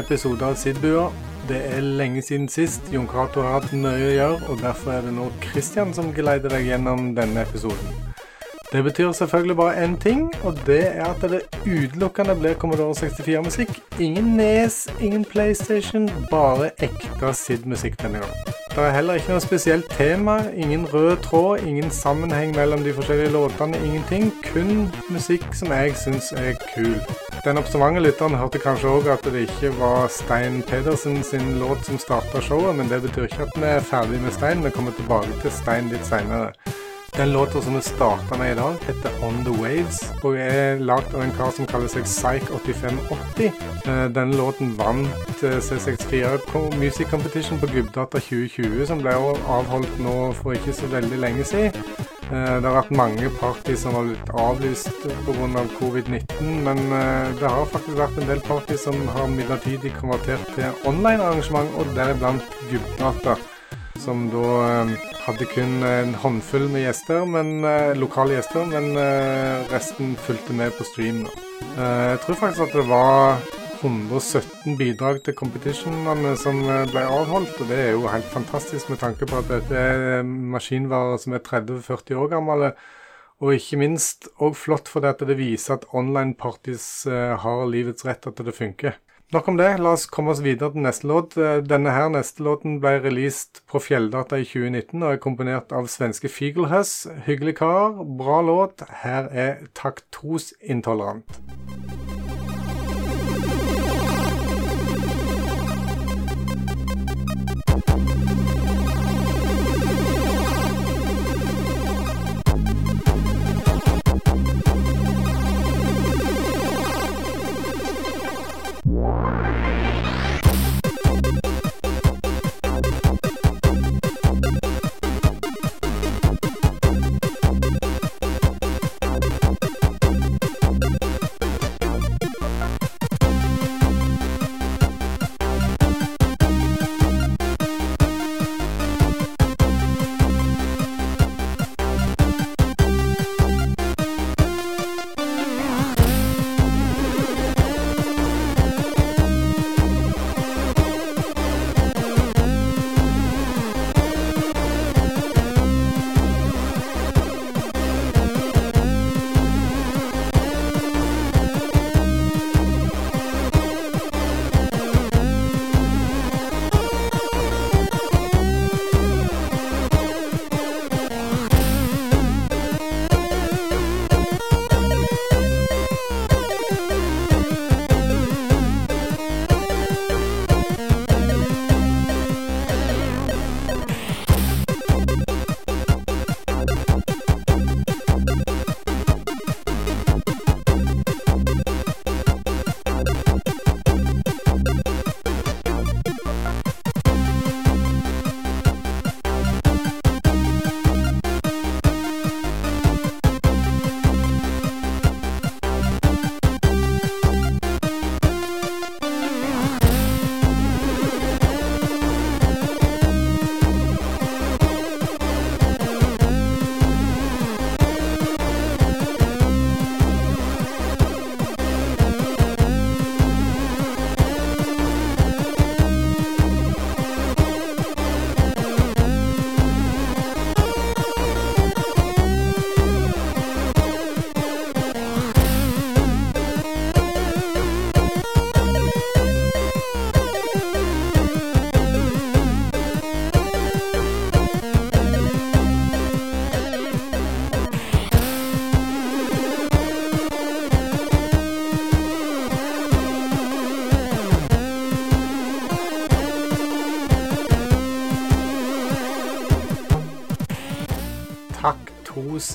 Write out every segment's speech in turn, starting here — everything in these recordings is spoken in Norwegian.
episode av Sidbua. Det er lenge siden sist. Jon Cato har hatt mye å gjøre, og derfor er det nå Christian som geleider deg gjennom denne episoden. Det betyr selvfølgelig bare én ting, og det er at det utelukkende blir Commodore 64-musikk. Ingen Nes, ingen PlayStation, bare ekte SID-musikk denne gang. Det er heller ikke noe spesielt tema, ingen rød tråd, ingen sammenheng mellom de forskjellige låtene, ingenting. Kun musikk som jeg syns er kul. Den observante lytteren hørte kanskje òg at det ikke var Stein Pedersen sin låt som starta showet, men det betyr ikke at vi er ferdig med Stein. Vi kommer tilbake til Stein litt seinere. Den låta som vi starta med i dag, heter On The Waves og er lagd av en kar som kaller seg Psych8580. Eh, denne låten vant eh, C64 Music Competition på Gubbdata 2020, som ble avholdt nå for ikke så veldig lenge siden. Eh, det har vært mange party som har blitt avlyst pga. Av covid-19, men det har faktisk vært en del party som har midlertidig konvertert til online-arrangement, og deriblant Gubbdata, som da hadde kun en håndfull med gjester, men, uh, lokale gjester, men uh, resten fulgte med på stream. Uh, jeg tror faktisk at det var 117 bidrag til competitionene som ble avholdt, og det er jo helt fantastisk med tanke på at dette er maskinvarer som er 30-40 år gamle. Og ikke minst òg flott fordi det viser at online parties har livets rett, at det funker. Nok om det. La oss komme oss videre til neste låt. Eh, denne her neste låten ble released på Fjelldata i 2019 og er komponert av svenske Figelhus. Hyggelig kar, bra låt. Her er Taktos Intolerant.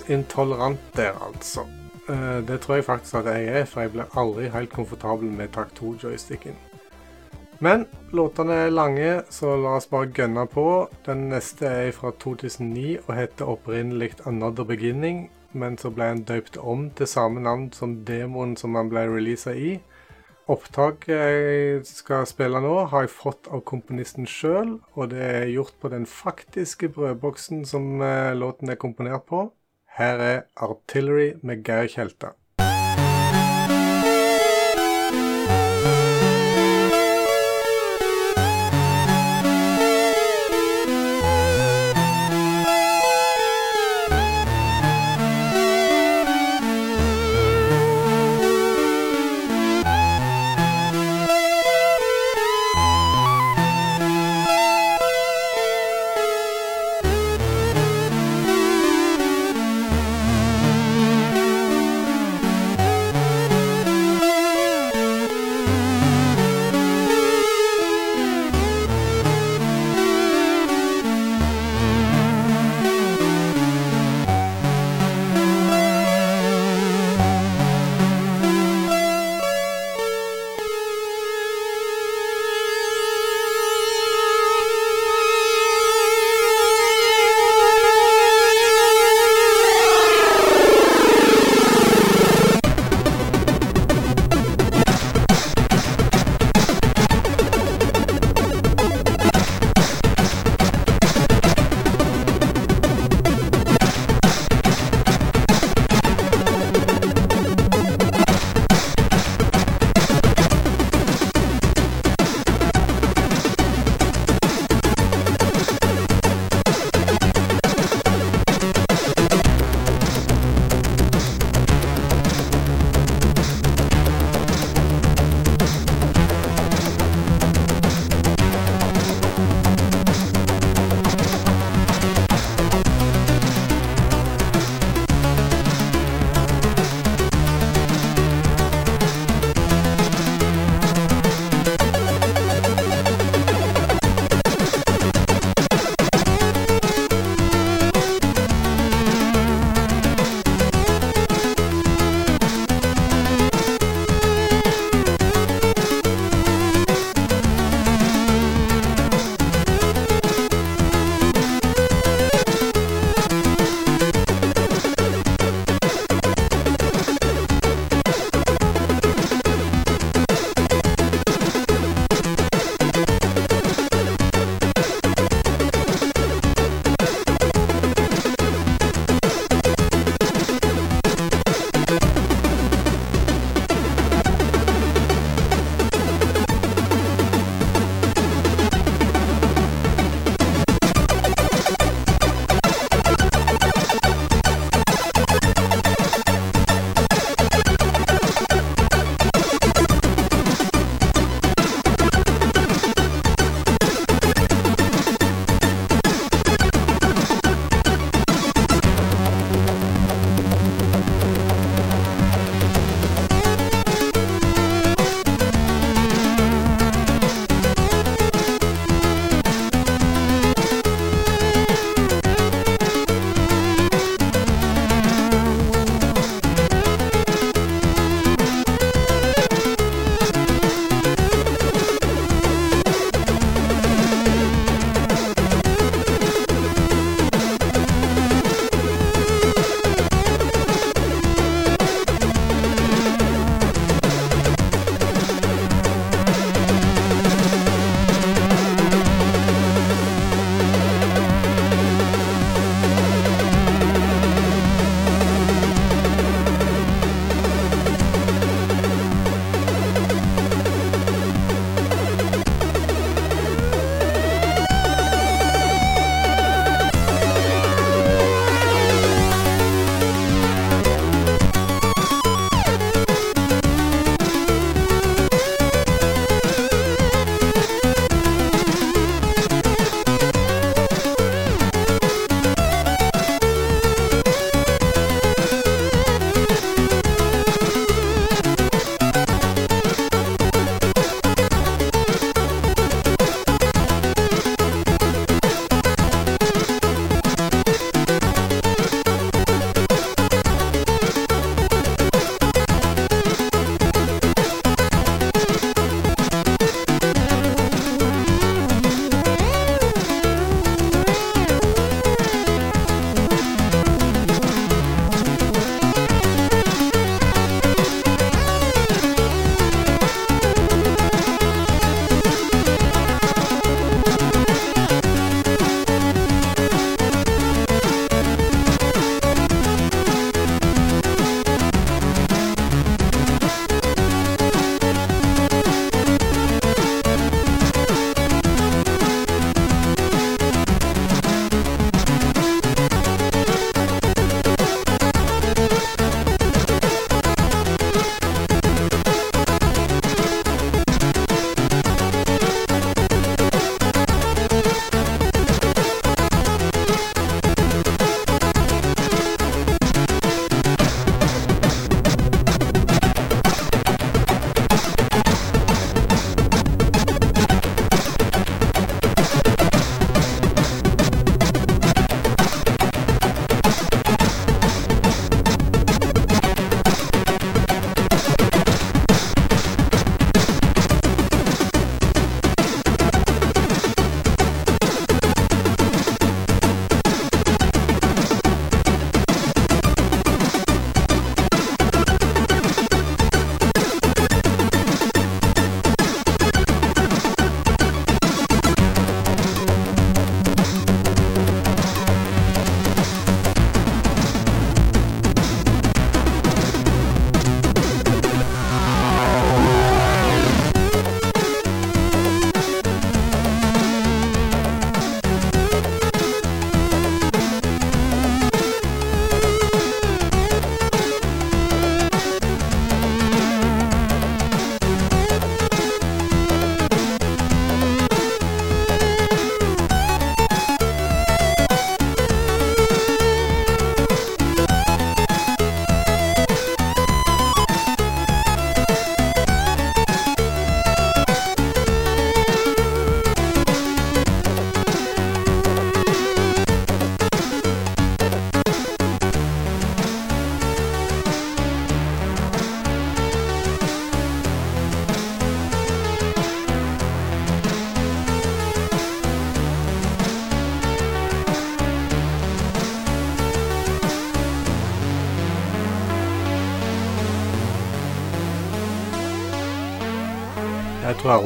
Intolerant der, altså. Uh, det tror jeg faktisk at jeg er, for jeg blir aldri helt komfortabel med takt 2-joysticken. Men låtene er lange, så la oss bare gønne på. Den neste er fra 2009 og heter opprinnelig 'Another Beginning', men så ble den døpt om til samme navn som demoen som den ble releasa i. Opptaket jeg skal spille nå, har jeg fått av komponisten sjøl, og det er gjort på den faktiske brødboksen som uh, låten er komponert på. Her er Artillery med Geir Kjelta.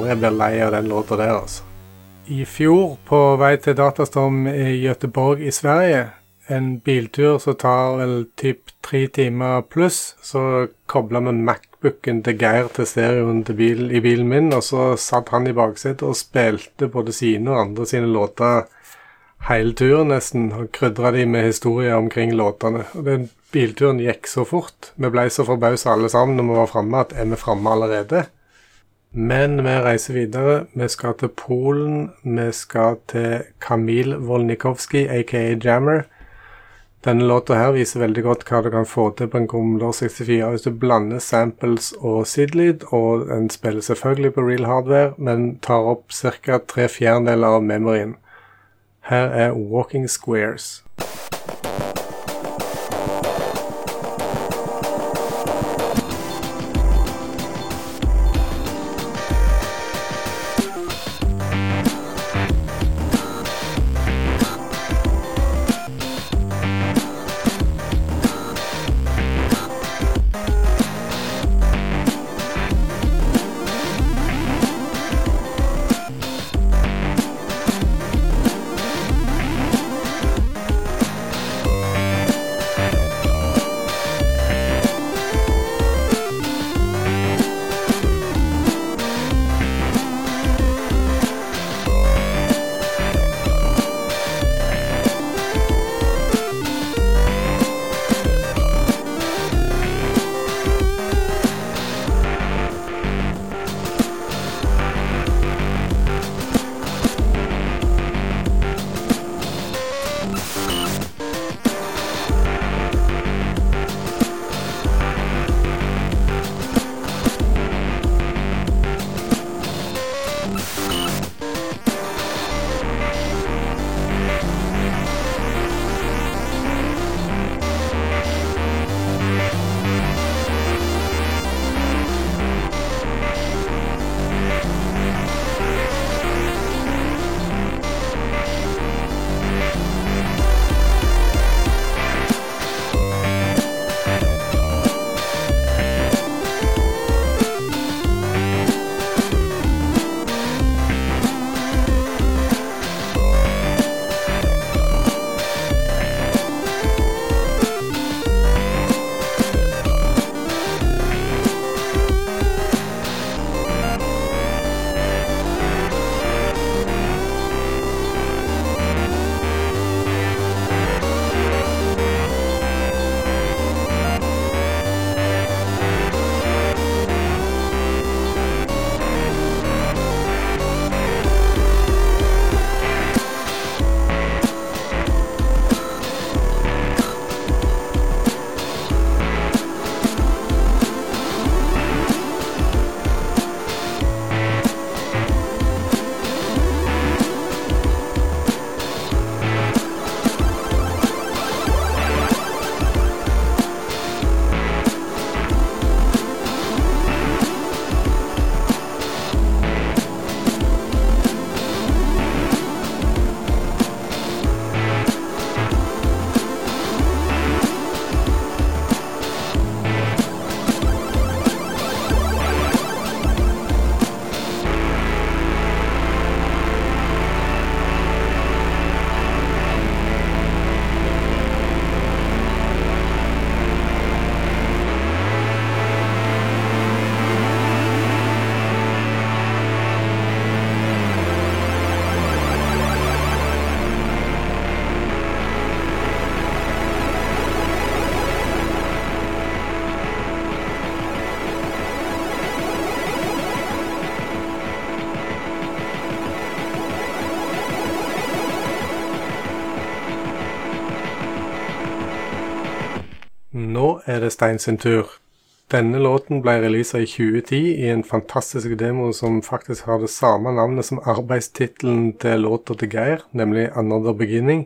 Jeg blir lei av den låta der, altså. I fjor, på vei til Datastorm i Gøteborg i Sverige, en biltur som tar vel typ tre timer pluss, så kobla vi Macbooken til Geir til stereoen til bil, i bilen min, og så satt han i baksetet og spilte både sine og andre sine låter hele turen nesten, og krydra de med historier omkring låtene. Og den bilturen gikk så fort. Vi ble så forbausa alle sammen når vi var framme, at er vi framme allerede? Men vi reiser videre. Vi skal til Polen. Vi skal til Kamil Wolnikowski, aka Jammer. Denne låta her viser veldig godt hva du kan få til på en Commodore 64 hvis du blander samples og sidlyd, og den spiller selvfølgelig på real hardware, men tar opp ca. tre fjerdedeler av memoryen. Her er Walking Squares. Stein sin tur. Denne låten ble releasa i 2010 i en fantastisk demo som faktisk har det samme navnet som arbeidstittelen til låta til Geir, nemlig 'Another Beginning'.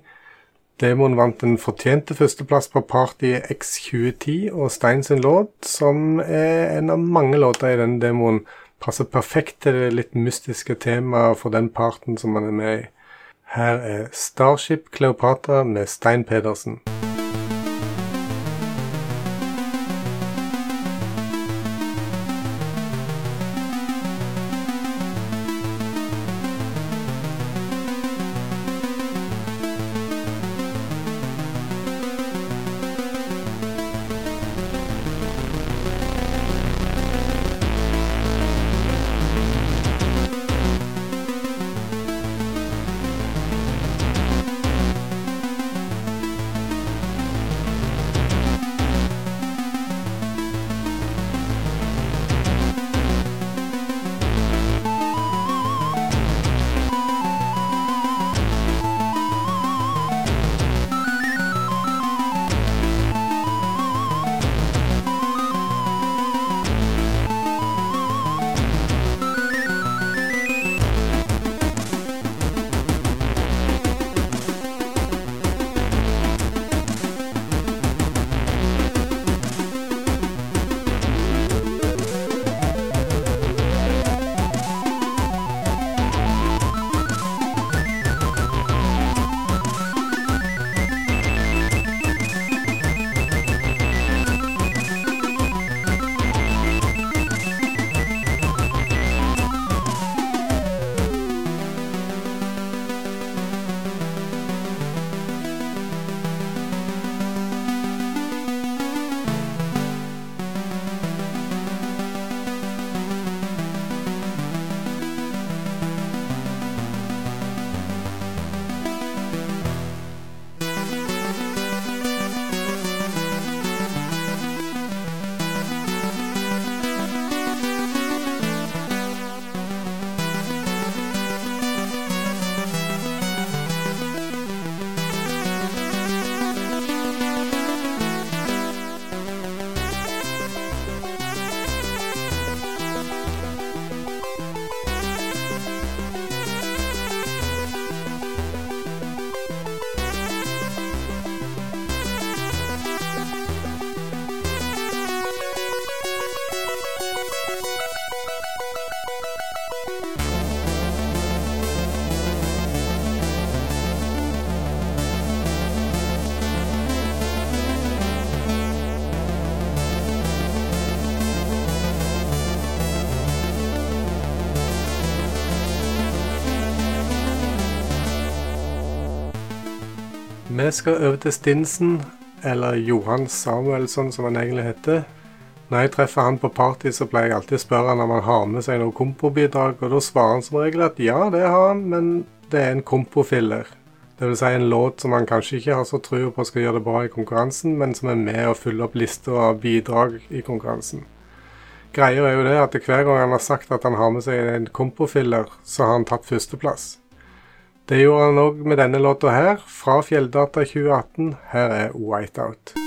Demoen vant den fortjente førsteplass på Party X2010, og Stein sin låt, som er en av mange låter i denne demoen, passer perfekt til det litt mystiske temaet for den parten som man er med i. Her er Starship Cleopatra med Stein Pedersen. Vi skal over til Stinsen, eller Johan Samuelsson som han egentlig heter. Når jeg treffer han på party, så pleier jeg alltid å spørre han om han har med seg noe kompobidrag, og da svarer han som regel at ja, det har han, men det er en kompofiller. Vil si en låt som han kanskje ikke har så trua på skal gjøre det bra i konkurransen, men som er med å fylle opp lista av bidrag i konkurransen. Greia er jo det at hver gang han har sagt at han har med seg en kompofiller, så har han tatt førsteplass. Det gjorde han òg med denne låta her, fra Fjelldata 2018. Her er Whiteout.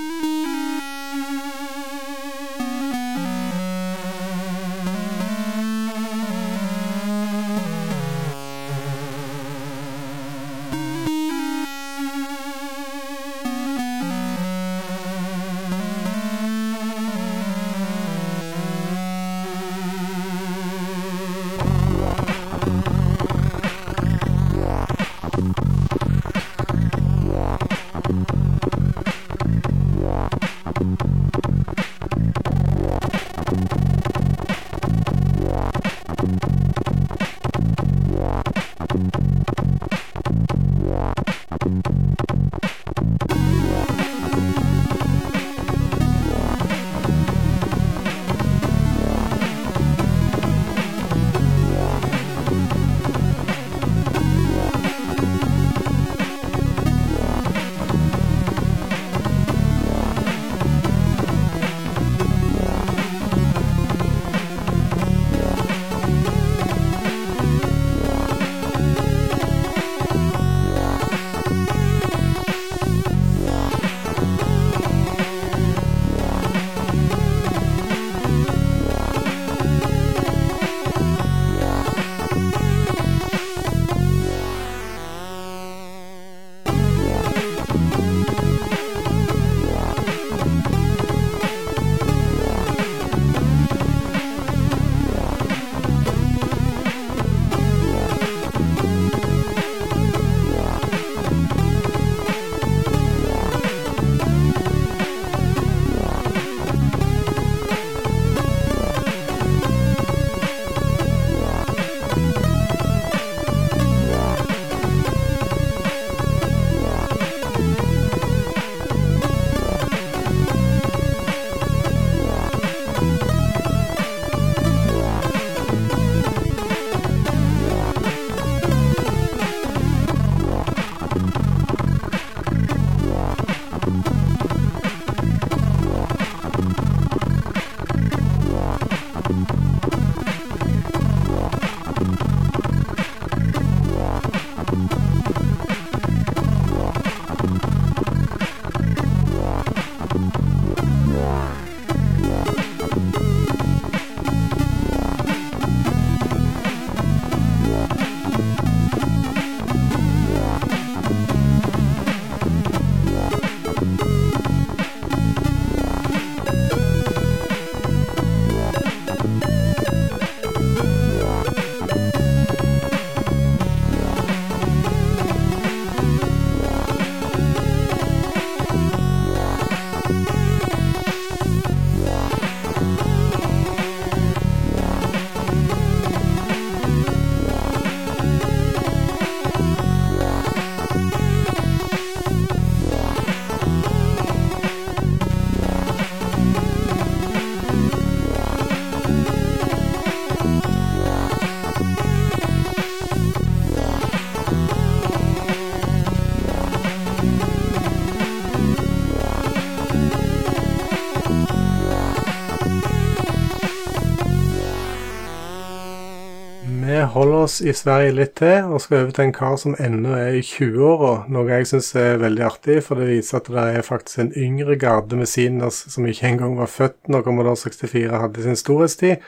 Holder oss i Sverige litt til, og skal over til en kar som ennå er i 20-åra. Noe jeg syns er veldig artig, for det viser at det er faktisk en yngre garde med seniors som ikke engang var født når Commodore 64 hadde sin storhetstid.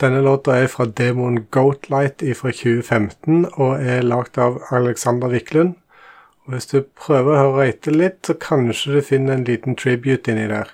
Denne låta er fra demoen Goatlight fra 2015 og er lagd av Alexander Wiklund. Og Hvis du prøver å høre etter litt, så kanskje du finner en liten tribute inni der.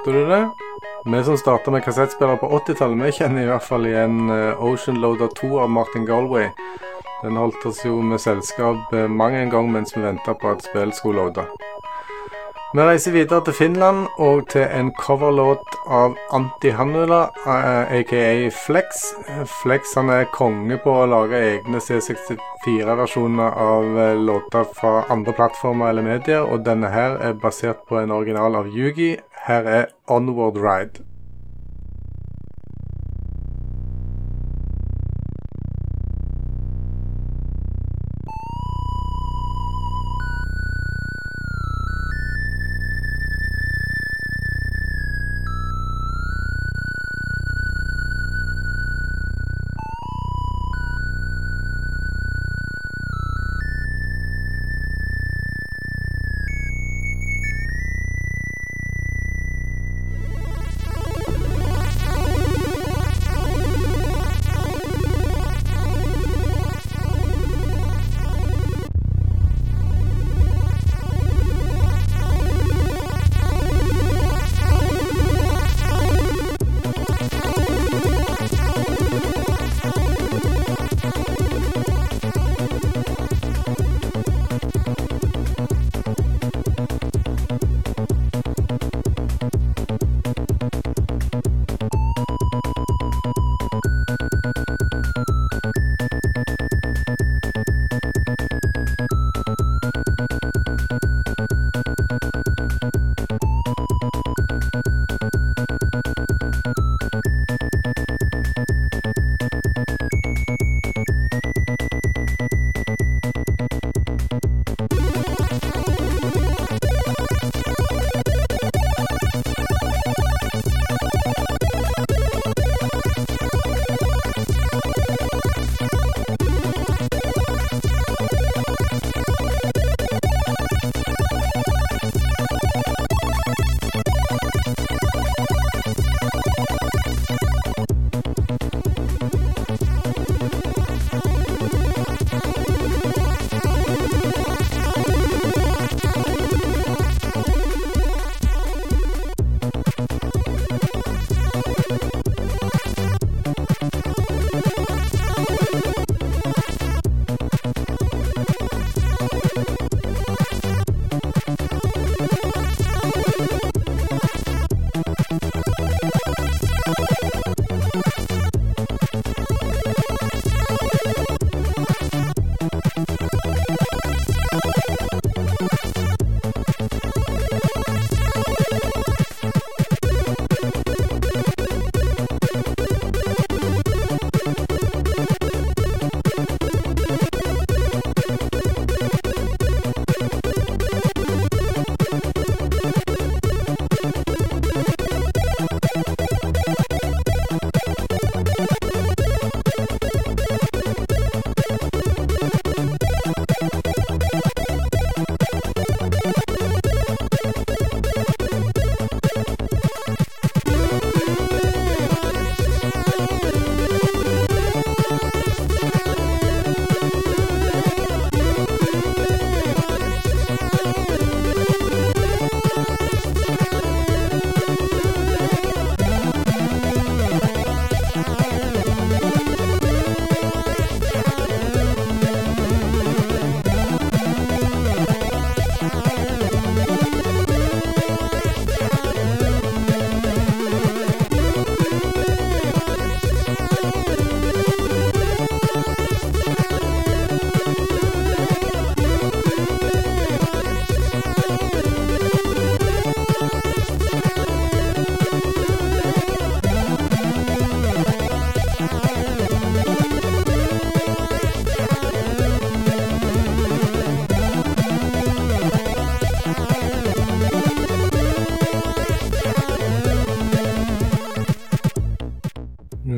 Hørte du det? Vi som starta med kassettspiller på 80-tallet, vi kjenner i hvert fall igjen eh, Ocean Loader 2 av Martin Galway. Den holdt oss jo med selskap eh, mang en gang mens vi venta på at spillet skulle loade. Vi reiser videre til Finland og til en coverlåt av Anti-Hannula, aka Flex. Flex han er konge på å lage egne C64-versjoner av eh, låter fra andre plattformer eller medier, og denne her er basert på en original av Yugi. Her er Onward Ride.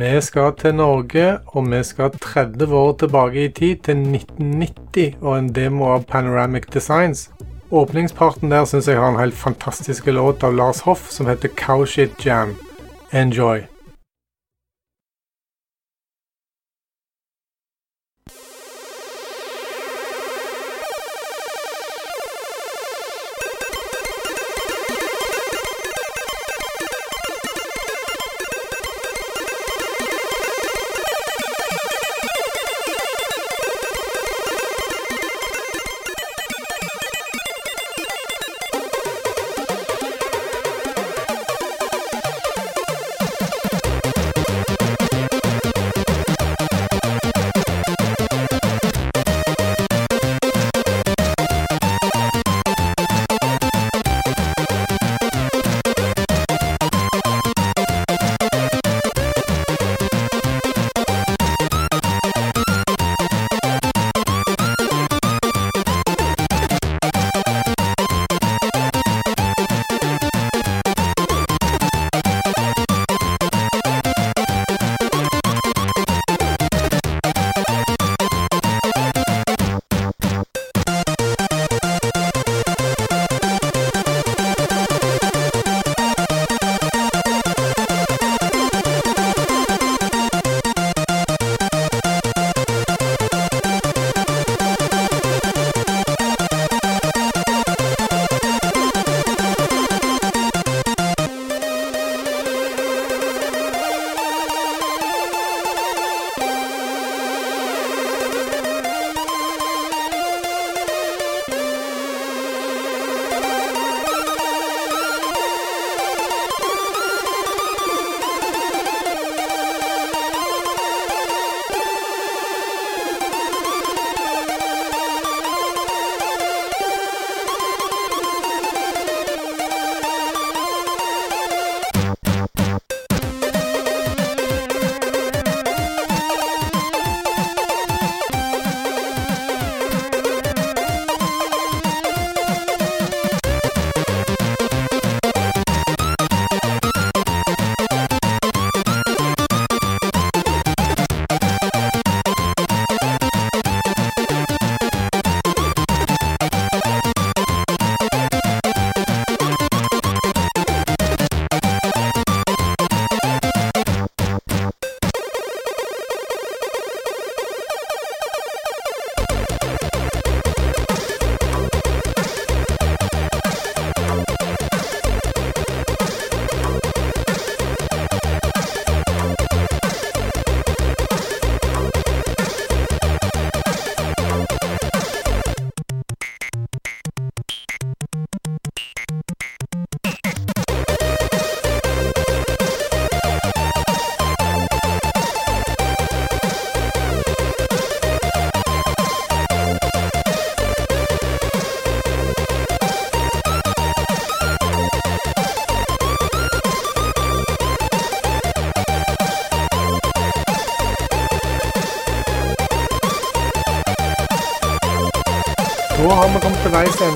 Vi skal til Norge, og vi skal 30 år tilbake i tid, til 1990 og en demo av Panoramic Designs. Åpningsparten der syns jeg har en helt fantastisk låt av Lars Hoff som heter Cowshit Jam. Enjoy.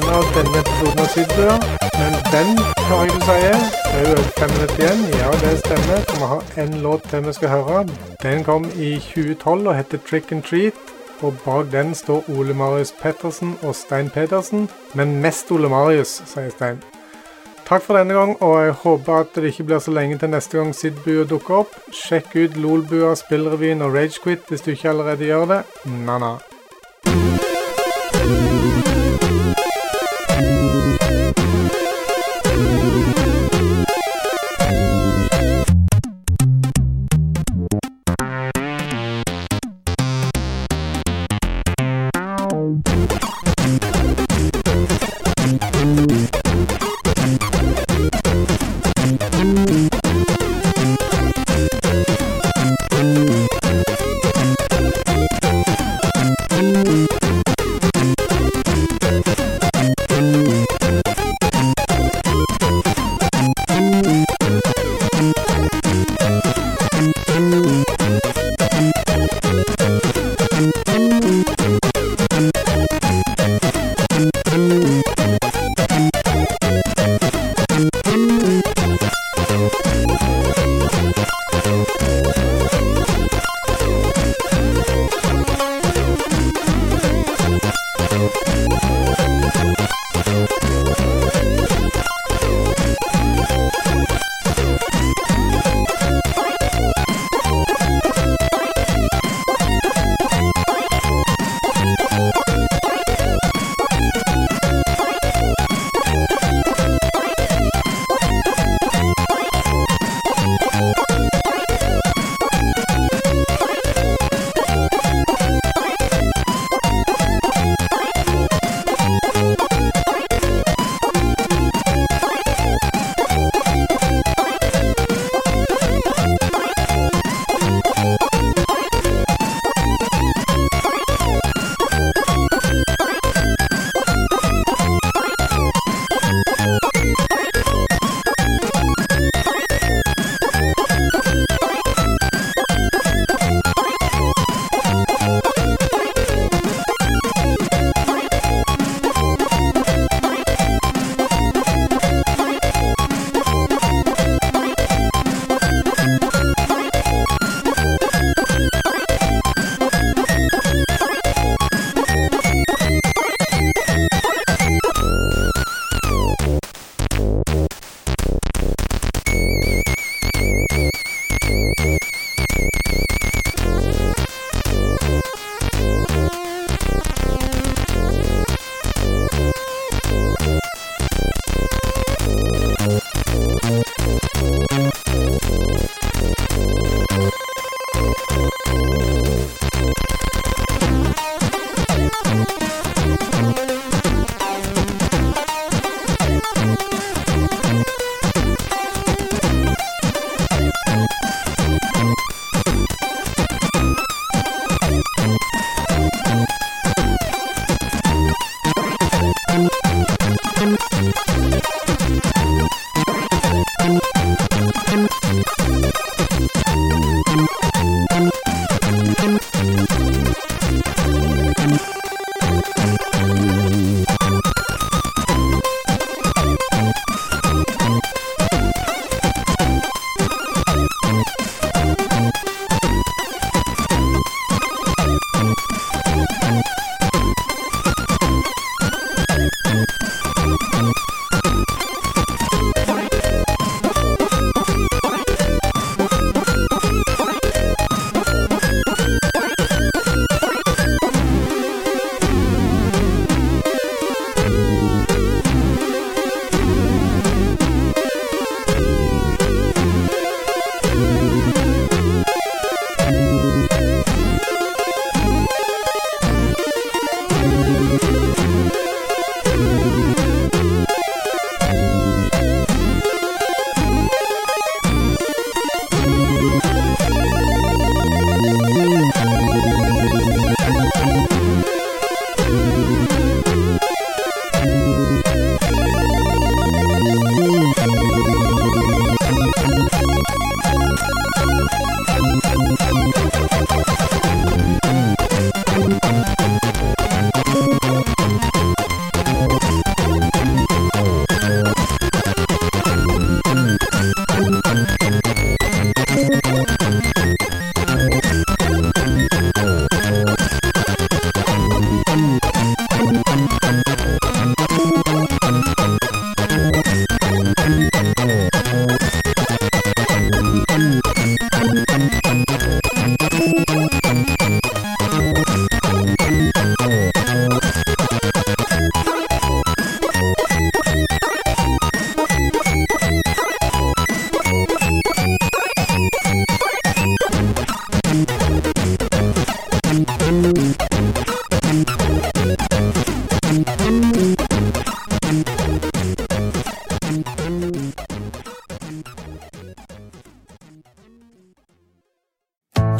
Kommet til veis ende av denne episoden av Sydbua. Men den, hører jeg det er jo fem minutter igjen. Ja, det stemmer. Vi har en låt til vi skal høre. Den kom i 2012 og heter Trick and Treat. Og bak den står Ole Marius Pettersen og Stein Pedersen. Men mest Ole Marius, sier Stein. Takk for denne gang, og jeg håper at det ikke blir så lenge til neste gang Sidbua dukker opp. Sjekk ut Lolbua, Spillrevyen og Ragequit hvis du ikke allerede gjør det. Na-na.